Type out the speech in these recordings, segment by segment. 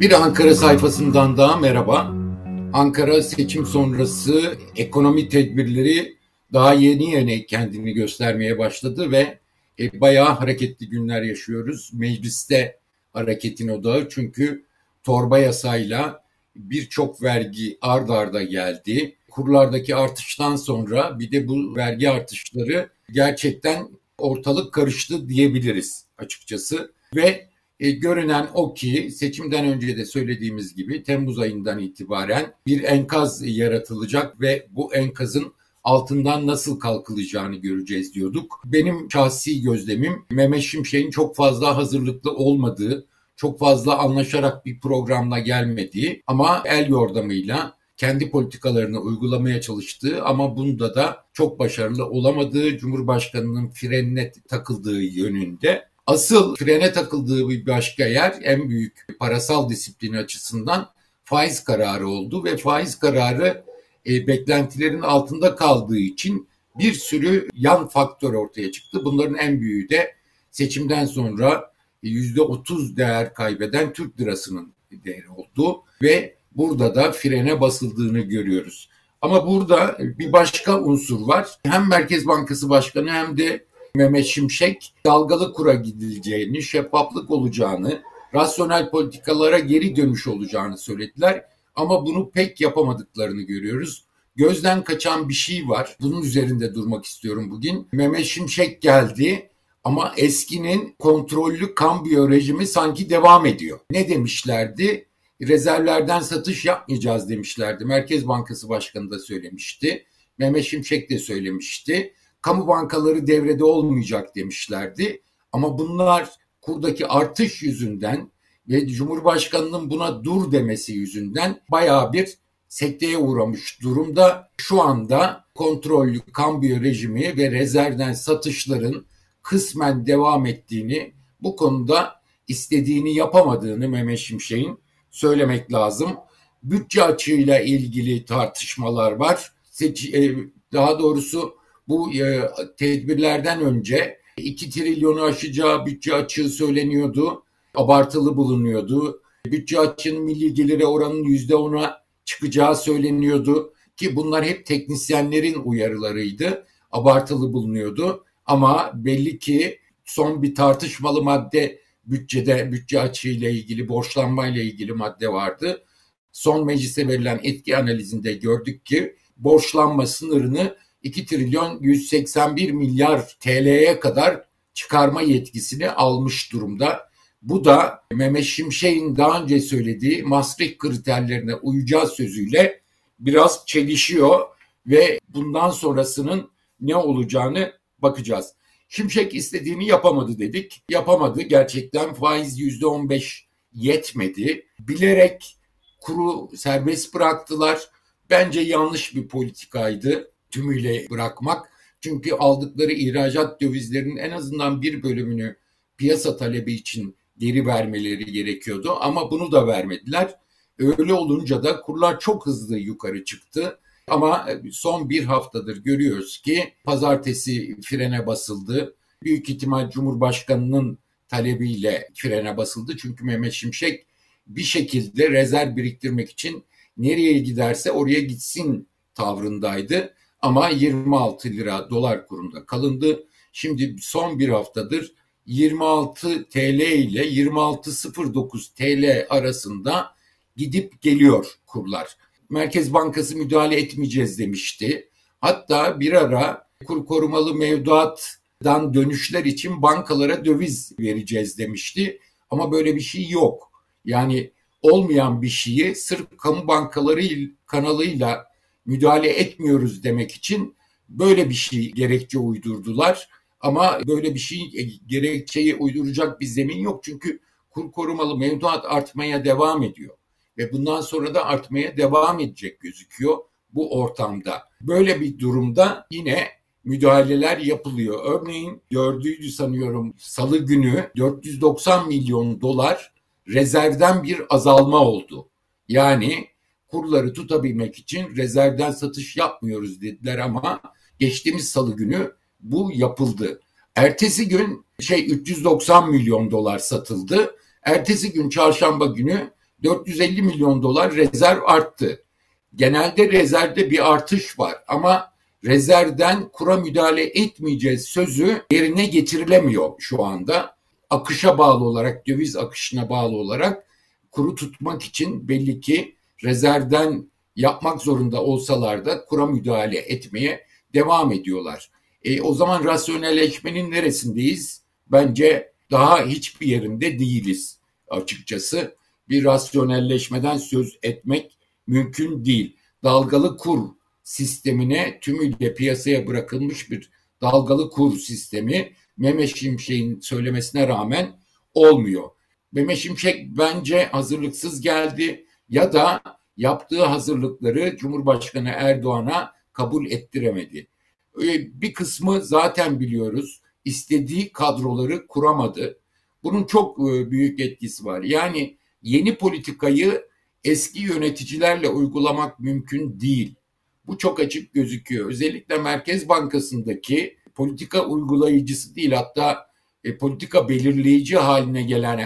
Bir Ankara sayfasından daha merhaba. Ankara seçim sonrası ekonomi tedbirleri daha yeni yeni kendini göstermeye başladı ve e, bayağı hareketli günler yaşıyoruz. Mecliste hareketin odağı çünkü torba yasayla birçok vergi ard arda geldi. Kurlardaki artıştan sonra bir de bu vergi artışları gerçekten ortalık karıştı diyebiliriz açıkçası. Ve e, görünen o ki seçimden önce de söylediğimiz gibi Temmuz ayından itibaren bir enkaz yaratılacak ve bu enkazın altından nasıl kalkılacağını göreceğiz diyorduk. Benim şahsi gözlemim Mehmet Şimşek'in çok fazla hazırlıklı olmadığı, çok fazla anlaşarak bir programla gelmediği ama el yordamıyla kendi politikalarını uygulamaya çalıştığı ama bunda da çok başarılı olamadığı Cumhurbaşkanı'nın frenine takıldığı yönünde. Asıl frene takıldığı bir başka yer en büyük parasal disiplin açısından faiz kararı oldu ve faiz kararı e, beklentilerin altında kaldığı için bir sürü yan faktör ortaya çıktı. Bunların en büyüğü de seçimden sonra yüzde otuz değer kaybeden Türk lirasının değeri oldu ve burada da frene basıldığını görüyoruz. Ama burada bir başka unsur var. Hem Merkez Bankası Başkanı hem de Mehmet Şimşek dalgalı kura gidileceğini, şeffaflık olacağını, rasyonel politikalara geri dönüş olacağını söylediler. Ama bunu pek yapamadıklarını görüyoruz. Gözden kaçan bir şey var. Bunun üzerinde durmak istiyorum bugün. Mehmet Şimşek geldi ama eskinin kontrollü kambiyo rejimi sanki devam ediyor. Ne demişlerdi? Rezervlerden satış yapmayacağız demişlerdi. Merkez Bankası Başkanı da söylemişti. Mehmet Şimşek de söylemişti. Kamu bankaları devrede olmayacak demişlerdi. Ama bunlar kurdaki artış yüzünden ve Cumhurbaşkanı'nın buna dur demesi yüzünden bayağı bir sekteye uğramış durumda. Şu anda kontrollü kambiyo rejimi ve rezervden satışların kısmen devam ettiğini, bu konuda istediğini yapamadığını Mehmet Şimşek'in söylemek lazım. Bütçe açığıyla ilgili tartışmalar var. Seç, e, daha doğrusu bu e, tedbirlerden önce 2 trilyonu aşacağı bütçe açığı söyleniyordu. Abartılı bulunuyordu. Bütçe açığının milli gelire oranının %10'a çıkacağı söyleniyordu ki bunlar hep teknisyenlerin uyarılarıydı. Abartılı bulunuyordu ama belli ki son bir tartışmalı madde bütçede bütçe açığı ile ilgili borçlanma ile ilgili madde vardı. Son meclise verilen etki analizinde gördük ki borçlanma sınırını 2 trilyon 181 milyar TL'ye kadar çıkarma yetkisini almış durumda. Bu da Mehmet Şimşek'in daha önce söylediği Maastricht kriterlerine uyacağı sözüyle biraz çelişiyor ve bundan sonrasının ne olacağını bakacağız. Şimşek istediğini yapamadı dedik. Yapamadı. Gerçekten faiz yüzde on beş yetmedi. Bilerek kuru serbest bıraktılar. Bence yanlış bir politikaydı tümüyle bırakmak. Çünkü aldıkları ihracat dövizlerinin en azından bir bölümünü piyasa talebi için geri vermeleri gerekiyordu ama bunu da vermediler. Öyle olunca da kurlar çok hızlı yukarı çıktı. Ama son bir haftadır görüyoruz ki pazartesi frene basıldı. Büyük ihtimal Cumhurbaşkanı'nın talebiyle frene basıldı. Çünkü Mehmet Şimşek bir şekilde rezerv biriktirmek için nereye giderse oraya gitsin tavrındaydı. Ama 26 lira dolar kurunda kalındı. Şimdi son bir haftadır 26 TL ile 26.09 TL arasında gidip geliyor kurlar. Merkez Bankası müdahale etmeyeceğiz demişti. Hatta bir ara kur korumalı mevduattan dönüşler için bankalara döviz vereceğiz demişti. Ama böyle bir şey yok. Yani olmayan bir şeyi sırf kamu bankaları kanalıyla müdahale etmiyoruz demek için böyle bir şey gerekçe uydurdular. Ama böyle bir şey e, gerekçeyi uyduracak bir zemin yok. Çünkü kur korumalı mevduat artmaya devam ediyor. Ve bundan sonra da artmaya devam edecek gözüküyor bu ortamda. Böyle bir durumda yine müdahaleler yapılıyor. Örneğin gördüğüydü sanıyorum salı günü 490 milyon dolar rezervden bir azalma oldu. Yani kurları tutabilmek için rezervden satış yapmıyoruz dediler ama geçtiğimiz salı günü bu yapıldı. Ertesi gün şey 390 milyon dolar satıldı. Ertesi gün çarşamba günü 450 milyon dolar rezerv arttı. Genelde rezervde bir artış var ama rezervden kura müdahale etmeyeceğiz sözü yerine getirilemiyor şu anda. Akışa bağlı olarak, döviz akışına bağlı olarak kuru tutmak için belli ki rezervden yapmak zorunda olsalar da kura müdahale etmeye devam ediyorlar. E, o zaman rasyonelleşmenin neresindeyiz? Bence daha hiçbir yerinde değiliz açıkçası. Bir rasyonelleşmeden söz etmek mümkün değil. Dalgalı kur sistemine tümüyle piyasaya bırakılmış bir dalgalı kur sistemi Mehmet Şimşek'in söylemesine rağmen olmuyor. Mehmet Şimşek bence hazırlıksız geldi ya da yaptığı hazırlıkları Cumhurbaşkanı Erdoğan'a kabul ettiremedi. Bir kısmı zaten biliyoruz istediği kadroları kuramadı. Bunun çok e, büyük etkisi var. Yani yeni politikayı eski yöneticilerle uygulamak mümkün değil. Bu çok açık gözüküyor. Özellikle Merkez Bankası'ndaki politika uygulayıcısı değil hatta e, politika belirleyici haline gelen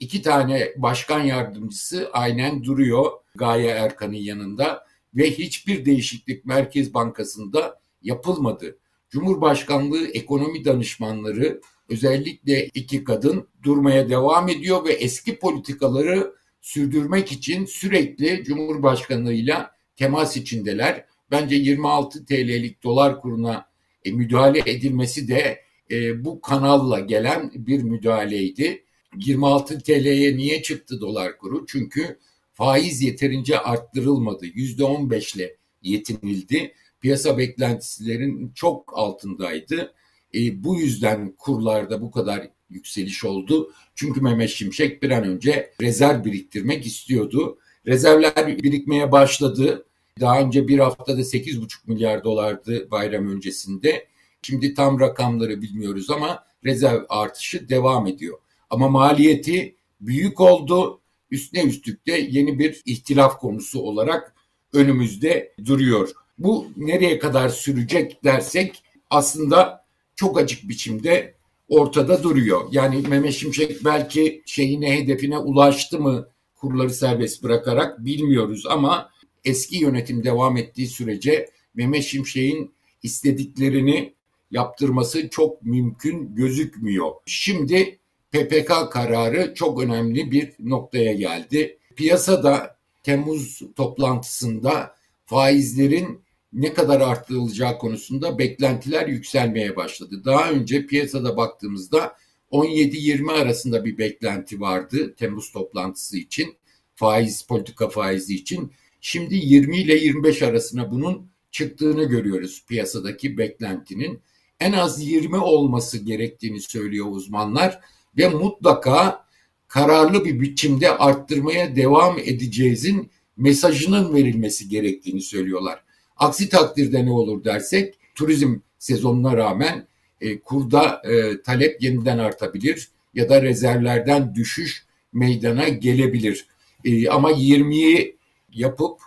iki tane başkan yardımcısı aynen duruyor Gaye Erkan'ın yanında ve hiçbir değişiklik Merkez Bankası'nda yapılmadı. Cumhurbaşkanlığı ekonomi danışmanları özellikle iki kadın durmaya devam ediyor ve eski politikaları sürdürmek için sürekli Cumhurbaşkanlığıyla temas içindeler. Bence 26 TL'lik dolar kuruna e, müdahale edilmesi de e, bu kanalla gelen bir müdahaleydi. 26 TL'ye niye çıktı dolar kuru? Çünkü faiz yeterince arttırılmadı. %15 ile yetinildi. Piyasa beklentilerin çok altındaydı. E, bu yüzden kurlarda bu kadar yükseliş oldu. Çünkü Mehmet Şimşek bir an önce rezerv biriktirmek istiyordu. Rezervler birikmeye başladı. Daha önce bir haftada 8,5 milyar dolardı bayram öncesinde. Şimdi tam rakamları bilmiyoruz ama rezerv artışı devam ediyor. Ama maliyeti büyük oldu. Üstüne üstlük de yeni bir ihtilaf konusu olarak önümüzde duruyor. Bu nereye kadar sürecek dersek aslında çok açık biçimde ortada duruyor. Yani Mehmet Şimşek belki şeyine hedefine ulaştı mı kurları serbest bırakarak bilmiyoruz ama eski yönetim devam ettiği sürece Mehmet Şimşek'in istediklerini yaptırması çok mümkün gözükmüyor. Şimdi PPK kararı çok önemli bir noktaya geldi. Piyasada Temmuz toplantısında faizlerin ne kadar arttırılacağı konusunda beklentiler yükselmeye başladı. Daha önce piyasada baktığımızda 17-20 arasında bir beklenti vardı Temmuz toplantısı için, faiz politika faizi için. Şimdi 20 ile 25 arasına bunun çıktığını görüyoruz piyasadaki beklentinin. En az 20 olması gerektiğini söylüyor uzmanlar ve mutlaka kararlı bir biçimde arttırmaya devam edeceğizin mesajının verilmesi gerektiğini söylüyorlar. Aksi takdirde ne olur dersek turizm sezonuna rağmen e, kurda e, talep yeniden artabilir ya da rezervlerden düşüş meydana gelebilir. E, ama 20'yi yapıp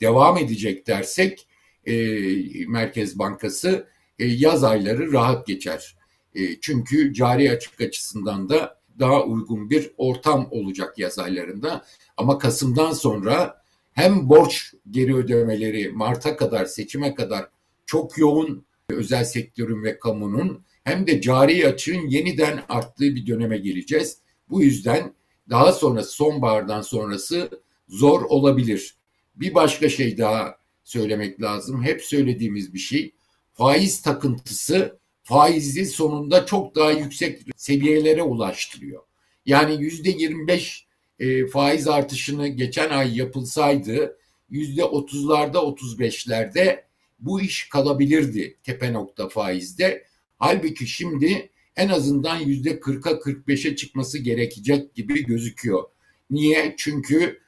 devam edecek dersek e, Merkez Bankası e, yaz ayları rahat geçer. E, çünkü cari açık açısından da daha uygun bir ortam olacak yaz aylarında. Ama Kasım'dan sonra hem borç geri ödemeleri Mart'a kadar seçime kadar çok yoğun özel sektörün ve kamunun hem de cari açığın yeniden arttığı bir döneme gireceğiz. Bu yüzden daha sonra sonbahardan sonrası zor olabilir. Bir başka şey daha söylemek lazım. Hep söylediğimiz bir şey. Faiz takıntısı faizi sonunda çok daha yüksek seviyelere ulaştırıyor. Yani yüzde 25 e, faiz artışını geçen ay yapılsaydı yüzde otuzlarda otuz beşlerde bu iş kalabilirdi tepe nokta faizde. Halbuki şimdi en azından yüzde kırka kırk beşe çıkması gerekecek gibi gözüküyor. Niye? Çünkü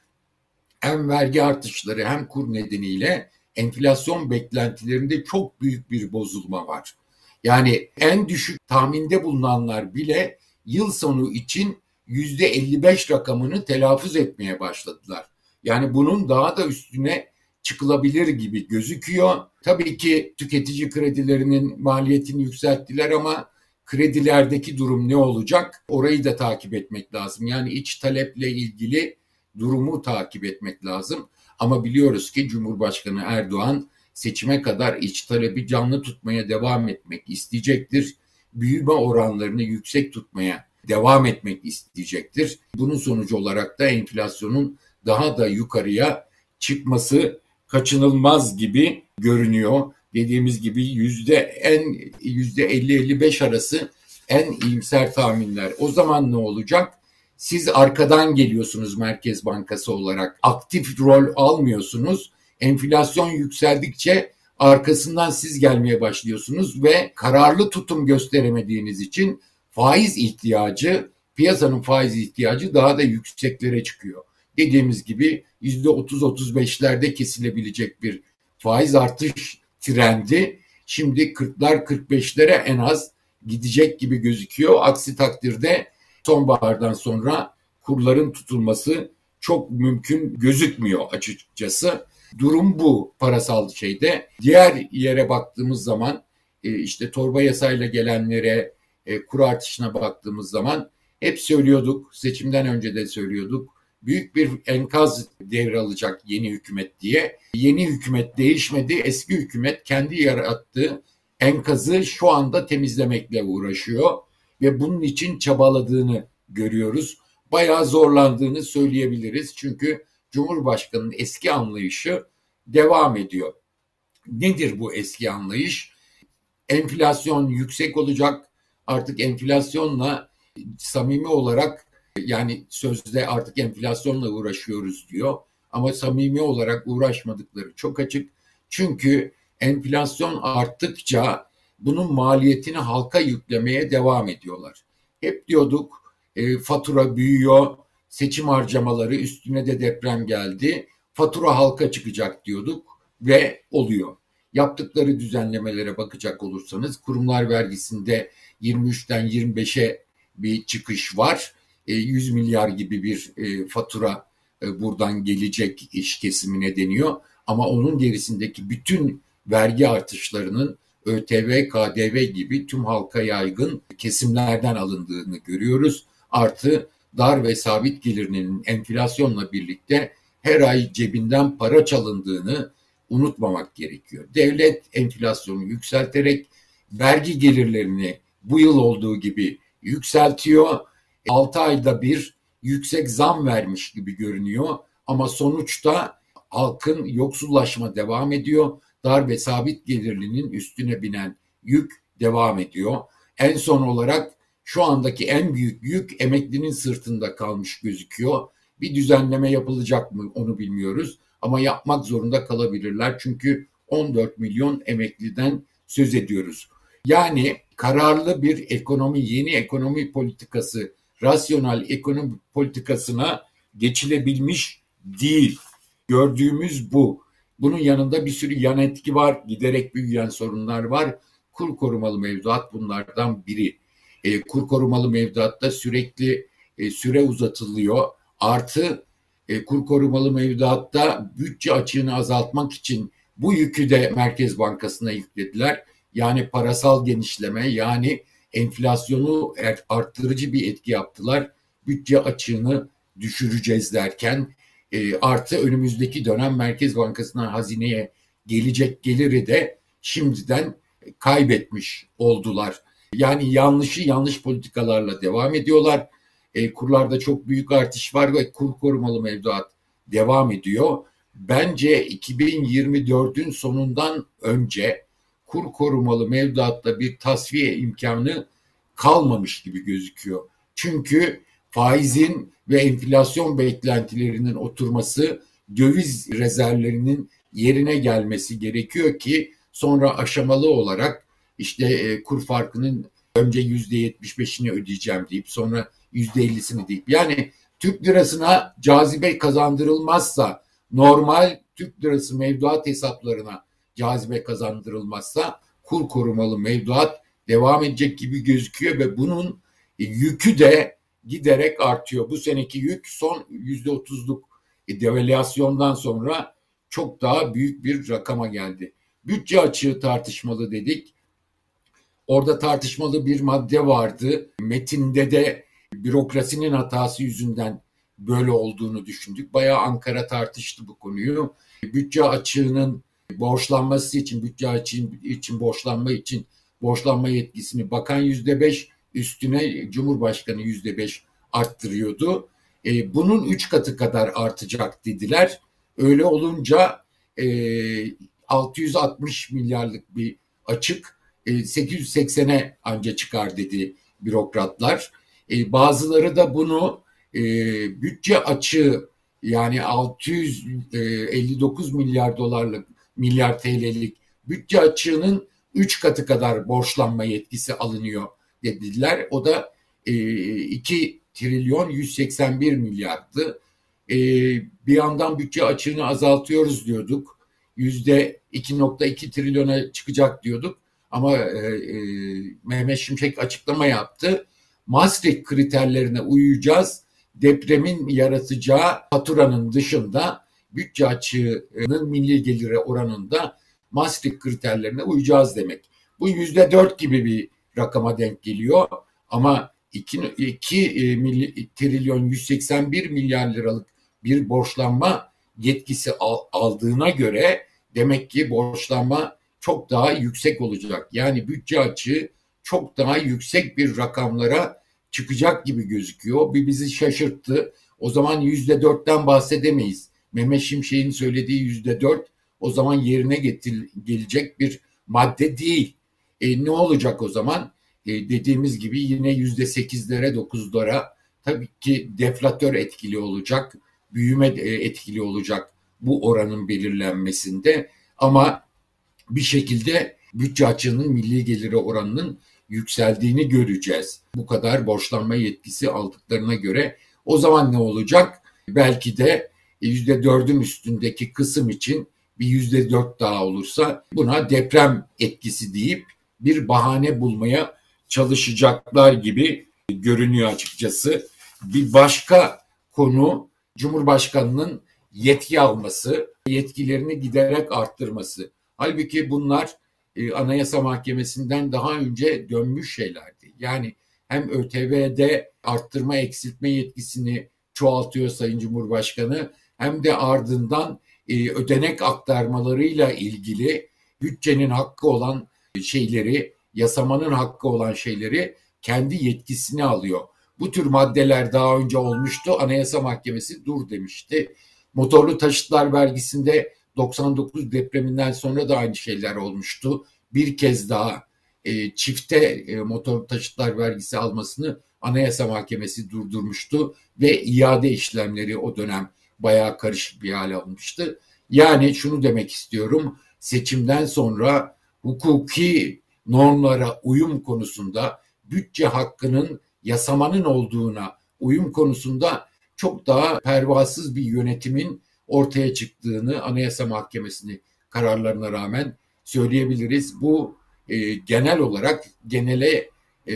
hem vergi artışları hem kur nedeniyle enflasyon beklentilerinde çok büyük bir bozulma var. Yani en düşük tahminde bulunanlar bile yıl sonu için yüzde 55 rakamını telaffuz etmeye başladılar. Yani bunun daha da üstüne çıkılabilir gibi gözüküyor. Tabii ki tüketici kredilerinin maliyetini yükselttiler ama kredilerdeki durum ne olacak? Orayı da takip etmek lazım. Yani iç taleple ilgili durumu takip etmek lazım. Ama biliyoruz ki Cumhurbaşkanı Erdoğan seçime kadar iç talebi canlı tutmaya devam etmek isteyecektir. Büyüme oranlarını yüksek tutmaya devam etmek isteyecektir. Bunun sonucu olarak da enflasyonun daha da yukarıya çıkması kaçınılmaz gibi görünüyor. Dediğimiz gibi yüzde en yüzde 50-55 arası en iyimser tahminler. O zaman ne olacak? Siz arkadan geliyorsunuz Merkez Bankası olarak. Aktif rol almıyorsunuz. Enflasyon yükseldikçe arkasından siz gelmeye başlıyorsunuz ve kararlı tutum gösteremediğiniz için faiz ihtiyacı, piyasanın faiz ihtiyacı daha da yükseklere çıkıyor. Dediğimiz gibi %30-35'lerde kesilebilecek bir faiz artış trendi şimdi 40'lar 45'lere en az gidecek gibi gözüküyor. Aksi takdirde sonbahardan sonra kurların tutulması çok mümkün gözükmüyor açıkçası. Durum bu parasal şeyde. Diğer yere baktığımız zaman e, işte torba yasayla gelenlere e, kur artışına baktığımız zaman hep söylüyorduk, seçimden önce de söylüyorduk. Büyük bir enkaz devralacak yeni hükümet diye. Yeni hükümet değişmedi. Eski hükümet kendi yarattığı enkazı şu anda temizlemekle uğraşıyor ve bunun için çabaladığını görüyoruz. Bayağı zorlandığını söyleyebiliriz. Çünkü Cumhurbaşkanı'nın eski anlayışı devam ediyor. Nedir bu eski anlayış? Enflasyon yüksek olacak. Artık enflasyonla samimi olarak yani sözde artık enflasyonla uğraşıyoruz diyor. Ama samimi olarak uğraşmadıkları çok açık. Çünkü enflasyon arttıkça bunun maliyetini halka yüklemeye devam ediyorlar. Hep diyorduk e, fatura büyüyor, seçim harcamaları üstüne de deprem geldi. Fatura halka çıkacak diyorduk ve oluyor. Yaptıkları düzenlemelere bakacak olursanız kurumlar vergisinde 23'ten 25'e bir çıkış var. 100 e, milyar gibi bir e, fatura e, buradan gelecek iş kesimine deniyor. Ama onun gerisindeki bütün vergi artışlarının ÖTV, KDV gibi tüm halka yaygın kesimlerden alındığını görüyoruz. Artı dar ve sabit gelirinin enflasyonla birlikte her ay cebinden para çalındığını unutmamak gerekiyor. Devlet enflasyonu yükselterek vergi gelirlerini bu yıl olduğu gibi yükseltiyor. 6 ayda bir yüksek zam vermiş gibi görünüyor ama sonuçta halkın yoksullaşma devam ediyor. Dar ve sabit gelirlinin üstüne binen yük devam ediyor. En son olarak şu andaki en büyük yük emeklinin sırtında kalmış gözüküyor. Bir düzenleme yapılacak mı onu bilmiyoruz ama yapmak zorunda kalabilirler çünkü 14 milyon emekliden söz ediyoruz. Yani kararlı bir ekonomi, yeni ekonomi politikası, rasyonel ekonomi politikasına geçilebilmiş değil. Gördüğümüz bu. Bunun yanında bir sürü yan etki var, giderek büyüyen sorunlar var. Kur korumalı mevduat bunlardan biri. E, kur korumalı mevduatta sürekli e, süre uzatılıyor. Artı e, kur korumalı mevduatta bütçe açığını azaltmak için bu yükü de Merkez Bankası'na yüklediler. Yani parasal genişleme yani enflasyonu arttırıcı bir etki yaptılar. Bütçe açığını düşüreceğiz derken e, artı önümüzdeki dönem Merkez Bankası'ndan hazineye gelecek geliri de şimdiden kaybetmiş oldular. Yani yanlışı yanlış politikalarla devam ediyorlar. E, kurlarda çok büyük artış var ve kur korumalı mevduat devam ediyor. Bence 2024'ün sonundan önce kur korumalı mevduatta bir tasfiye imkanı kalmamış gibi gözüküyor. Çünkü faizin ve enflasyon beklentilerinin oturması, döviz rezervlerinin yerine gelmesi gerekiyor ki sonra aşamalı olarak işte e, kur farkının önce yüzde yetmiş beşini ödeyeceğim deyip sonra yüzde ellisini deyip yani Türk lirasına cazibe kazandırılmazsa normal Türk lirası mevduat hesaplarına cazibe kazandırılmazsa kur korumalı mevduat devam edecek gibi gözüküyor ve bunun e, yükü de giderek artıyor. Bu seneki yük son yüzde otuzluk e, devalüasyondan sonra çok daha büyük bir rakama geldi. Bütçe açığı tartışmalı dedik. Orada tartışmalı bir madde vardı. Metinde de bürokrasinin hatası yüzünden böyle olduğunu düşündük. Bayağı Ankara tartıştı bu konuyu. Bütçe açığının borçlanması için, bütçe açığı için borçlanma için borçlanma yetkisini bakan yüzde beş üstüne Cumhurbaşkanı yüzde beş arttırıyordu. E, bunun üç katı kadar artacak dediler. Öyle olunca e, 660 milyarlık bir açık 880'e anca çıkar dedi bürokratlar. E, bazıları da bunu e, bütçe açığı yani 659 e, milyar dolarlık milyar TL'lik bütçe açığının 3 katı kadar borçlanma yetkisi alınıyor dediler. O da e, 2 trilyon 181 milyardı. Bir yandan bütçe açığını azaltıyoruz diyorduk. Yüzde 2.2 trilyona çıkacak diyorduk. Ama e, e, Mehmet Şimşek açıklama yaptı. Maastricht kriterlerine uyacağız. Depremin yaratacağı faturanın dışında bütçe açığının milli gelire oranında Maastricht kriterlerine uyacağız demek. Bu yüzde dört gibi bir rakama denk geliyor ama 2, 2 e, milli, trilyon 181 milyar liralık bir borçlanma yetkisi al, aldığına göre demek ki borçlanma çok daha yüksek olacak. Yani bütçe açığı çok daha yüksek bir rakamlara çıkacak gibi gözüküyor. Bir bizi şaşırttı. O zaman yüzde dörtten bahsedemeyiz. Mehmet Şimşek'in söylediği yüzde dört o zaman yerine getir, gelecek bir madde değil. E, ne olacak o zaman? E, dediğimiz gibi yine yüzde sekizlere dokuzlara tabii ki deflatör etkili olacak, büyüme e, etkili olacak bu oranın belirlenmesinde ama bir şekilde bütçe açığının milli geliri oranının yükseldiğini göreceğiz. Bu kadar borçlanma yetkisi aldıklarına göre o zaman ne olacak? Belki de yüzde dördün üstündeki kısım için bir yüzde dört daha olursa buna deprem etkisi deyip bir bahane bulmaya çalışacaklar gibi görünüyor açıkçası. Bir başka konu Cumhurbaşkanı'nın yetki alması, yetkilerini giderek arttırması. Halbuki bunlar e, Anayasa Mahkemesi'nden daha önce dönmüş şeylerdi. Yani hem ÖTV'de arttırma eksiltme yetkisini çoğaltıyor Sayın Cumhurbaşkanı hem de ardından e, ödenek aktarmalarıyla ilgili bütçenin hakkı olan şeyleri, yasamanın hakkı olan şeyleri kendi yetkisine alıyor. Bu tür maddeler daha önce olmuştu. Anayasa Mahkemesi dur demişti. Motorlu taşıtlar vergisinde 99 depreminden sonra da aynı şeyler olmuştu. Bir kez daha e, çifte e, motor taşıtlar vergisi almasını Anayasa Mahkemesi durdurmuştu ve iade işlemleri o dönem bayağı karışık bir hale almıştı. Yani şunu demek istiyorum. Seçimden sonra hukuki normlara uyum konusunda bütçe hakkının yasamanın olduğuna uyum konusunda çok daha pervasız bir yönetimin ortaya çıktığını Anayasa Mahkemesi'nin kararlarına rağmen söyleyebiliriz. Bu e, genel olarak genele e,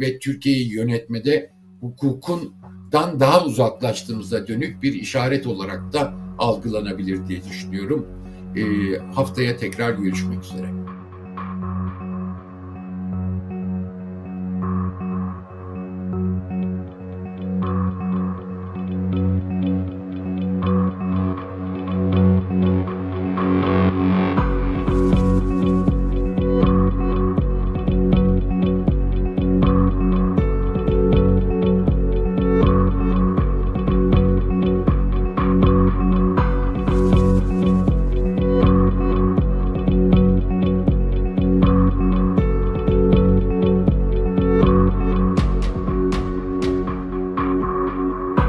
ve Türkiye'yi yönetmede hukukundan daha uzaklaştığımıza dönük bir işaret olarak da algılanabilir diye düşünüyorum. E, haftaya tekrar görüşmek üzere.